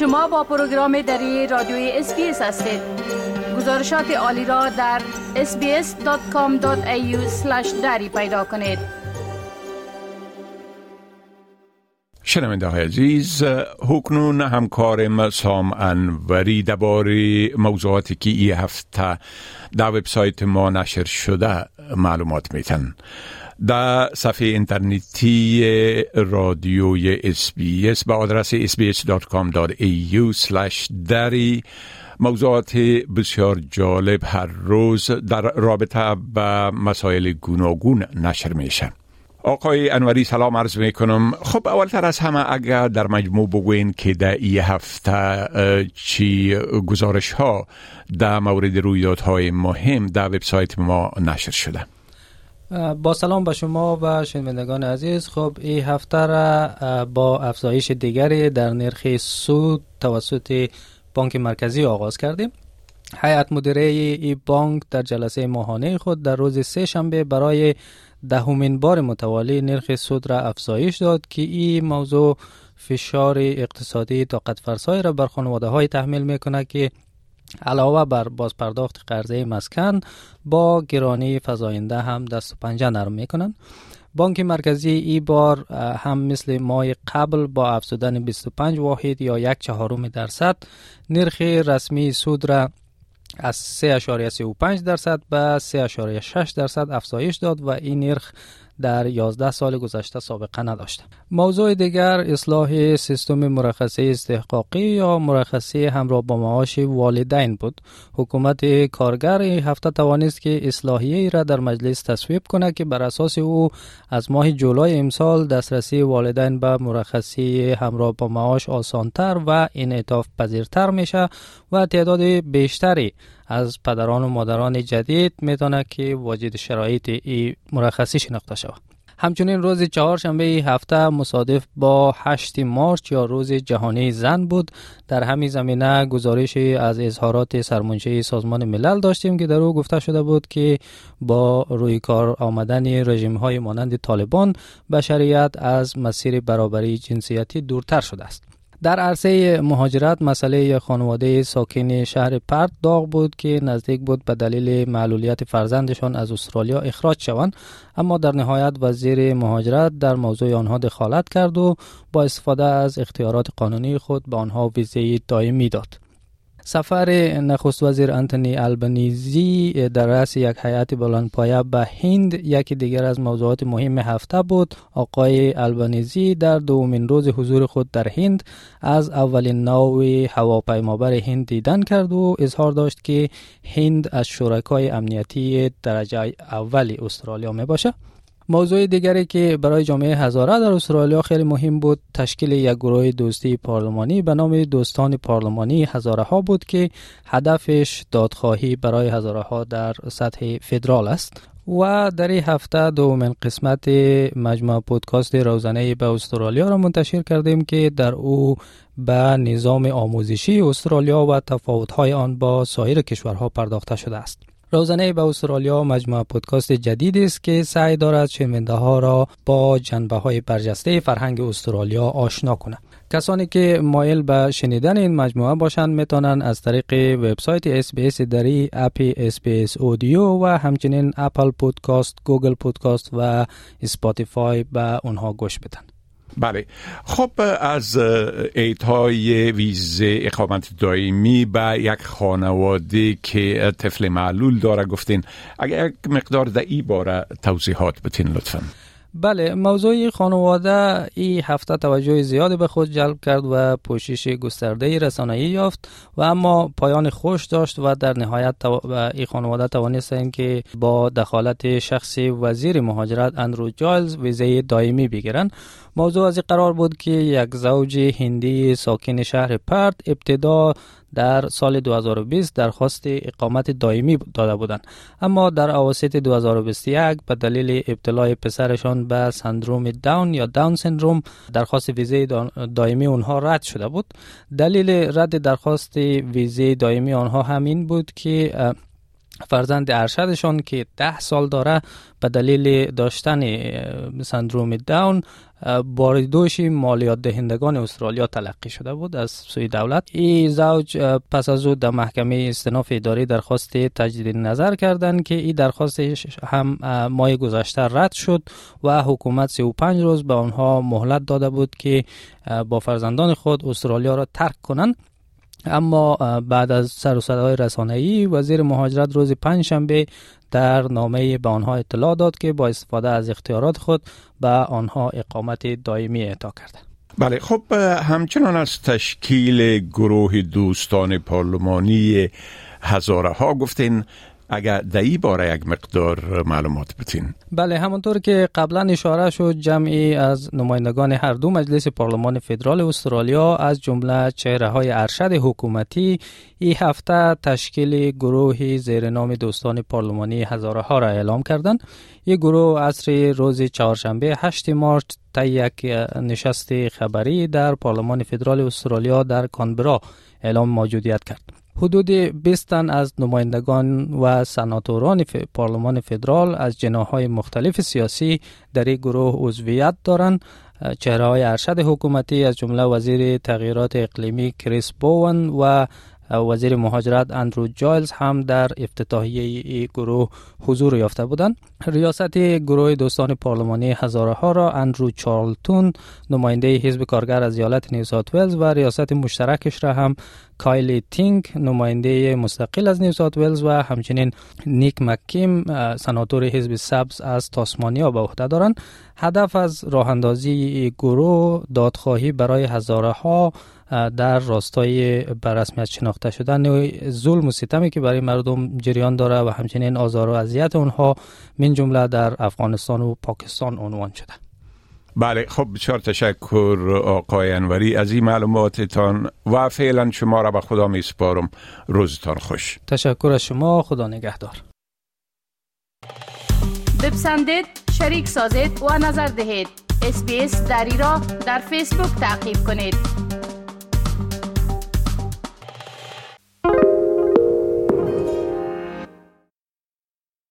شما با پروگرام دری رادیوی SBS هستید. گزارشات عالی را در sbs.com.au دری پیدا کنید. شنونده های عزیز اکنون همکارم سام انوری درباره موضوعاتی که ای هفته در وبسایت ما نشر شده معلومات میتن. در صفحه اینترنتی رادیوی SBS با آدرس sbs.com.au دری. موضوعات بسیار جالب هر روز در رابطه به مسائل گوناگون نشر میشه آقای انوری سلام عرض می کنم خب اولتر از همه اگر در مجموع بگوین که در ای هفته چی گزارش ها در مورد رویدادهای مهم در وبسایت ما نشر شده. با سلام به شما و شنوندگان عزیز. خب این هفته را با افزایش دیگری در نرخ سود توسط بانک مرکزی آغاز کردیم. هیئت مدیره این بانک در جلسه ماهانه خود در روز سه شنبه برای دهمین بار متوالی نرخ سود را افزایش داد که این موضوع فشار اقتصادی طاقت فرسای را بر خانواده های تحمیل می‌کنه که علاوه بر بازپرداخت قرضه مسکن با گرانی فزاینده هم دست و پنجه نرم می‌کنن بانک مرکزی ای بار هم مثل ماه قبل با افزودن 25 واحد یا یک چهارم درصد نرخ رسمی سود را از 3.35 درصد به 3.6 درصد افزایش داد و این نرخ در 11 سال گذشته سابقه نداشته موضوع دیگر اصلاح سیستم مرخصی استحقاقی یا مرخصی همراه با معاش والدین بود. حکومت کارگر هفته توانست که اصلاحیه را در مجلس تصویب کنه که بر اساس او از ماه جولای امسال دسترسی والدین به مرخصی همراه با معاش آسانتر و انعطاف پذیرتر میشه و تعداد بیشتری از پدران و مادران جدید می‌تونه که واجد شرایط ای مرخصی شناخته شود. همچنین روز چهارشنبه هفته مصادف با 8 مارچ یا روز جهانی زن بود. در همین زمینه گزارشی از اظهارات سرمنشه سازمان ملل داشتیم که در او گفته شده بود که با روی کار آمدن رژیم های مانند طالبان بشریت از مسیر برابری جنسیتی دورتر شده است. در عرصه مهاجرت مسئله خانواده ساکن شهر پرت داغ بود که نزدیک بود به دلیل معلولیت فرزندشان از استرالیا اخراج شوند. اما در نهایت وزیر مهاجرت در موضوع آنها دخالت کرد و با استفاده از اختیارات قانونی خود به آنها ویزه دائمی داد. سفر نخست وزیر انتونی البنیزی در رأس یک هیئت بلندپایه به هند یکی دیگر از موضوعات مهم هفته بود. آقای البنیزی در دومین روز حضور خود در هند از اولین نوع هواپیمابر هند دیدن کرد و اظهار داشت که هند از شرکای امنیتی درجه اولی استرالیا می باشه موضوع دیگری که برای جامعه هزاره در استرالیا خیلی مهم بود تشکیل یک گروه دوستی پارلمانی به نام دوستان پارلمانی هزاره ها بود که هدفش دادخواهی برای هزاره ها در سطح فدرال است و در این هفته دومین قسمت مجموعه پودکاست روزانه به استرالیا را منتشر کردیم که در او به نظام آموزشی استرالیا و تفاوت‌های آن با سایر کشورها پرداخته شده است. روزانه به استرالیا مجموعه پودکاست جدیدی است که سعی دارد شنونده ها را با جنبه های برجسته فرهنگ استرالیا آشنا کنه کسانی که مایل به شنیدن این مجموعه باشند می‌تونن از طریق وبسایت SBS دری اپ SBS Audio و همچنین Apple Podcast Google Podcast و Spotify به اونها گوش بدن بله. خب از اعطای ویزه اقامت دائمی به یک خانواده که طفل معلول داره گفتین اگر یک مقدار در ای باره توضیحات بتین لطفا. بله موضوع خانواده این هفته توجه زیادی به خود جلب کرد و پوشش گسترده رسانه‌ای یافت و اما پایان خوش داشت و در نهایت این خانواده توانستند که با دخالت شخصی وزیر مهاجرت اندرو جایلز ویزه دائمی بگیرند موضوع از قرار بود که یک زوج هندی ساکن شهر پرت ابتدا در سال 2020 درخواست اقامت دائمی داده بودند. اما در اواسط 2021 به دلیل ابتلای پسرشان به سندروم داون یا داون سندروم درخواست ویزه دائمی آنها رد شده بود. دلیل رد درخواست ویزه دائمی آنها همین بود که فرزند ارشدشان که ده سال داره به دلیل داشتن سندروم داون باردوش مالیات دهندگان استرالیا تلقی شده بود از سوی دولت. این زوج پس از او در محکمه استناف اداری درخواست تجدید نظر کردند که این درخواست هم ماه گذشته رد شد و حکومت 35 روز به آنها مهلت داده بود که با فرزندان خود استرالیا را ترک کنند. اما بعد از سر و صدای رسانه‌ای وزیر مهاجرت روز پنجشنبه در نامه به آنها اطلاع داد که با استفاده از اختیارات خود به آنها اقامت دائمی اعطا کرده. بله خب همچنان از تشکیل گروه دوستان پارلمانی هزاره ها گفتین اگر این باره یک مقدار معلومات بتین. بله همونطور که قبلا اشاره شد جمعی از نمایندگان هر دو مجلس پارلمان فدرال استرالیا از جمله چهره های ارشد حکومتی این هفته تشکیل گروهی زیر نام دوستان پارلمانی هزاره ها را اعلام کردند. این گروه عصر روز چهارشنبه 8 مارچ تا یک نشست خبری در پارلمان فدرال استرالیا در کانبرا اعلام موجودیت کرد. حدود 20 تن از نمایندگان و سناتوران پارلمان فدرال از جناهای مختلف سیاسی در این گروه عضویت دارند. چهره های ارشد حکومتی از جمله وزیر تغییرات اقلیمی کریس بوون و وزیر مهاجرت اندرو جایلز هم در افتتاحیه گروه حضور یافته بودند. ریاست گروه دوستان پارلمانی هزاره ها را اندرو چارلتون نماینده حزب کارگر از ایالت نیو ساوت ولز و ریاست مشترکش را هم کایلی تینگ نماینده مستقل از نیو ساوت ولز و همچنین نیک مکیم سناتور حزب سبز از تاسمانیا به عهده دارند. هدف از راه اندازی گروه دادخواهی برای هزاره ها در راستای بر رسمیت شناخته شدن ظلم و ستمی که برای مردم جریان داره و همچنین آزار و اذیت اونها من جمله در افغانستان و پاکستان عنوان شده. بله خب بسیار تشکر آقای انوری. از این معلوماتتان و فعلا شما را به خدا می سپارم. روزتان خوش. تشکر از شما. خدا نگهدار. بپسندید شریک سازید و نظر دهید. اسپیس دری را در فیسبوک تعقیب کنید.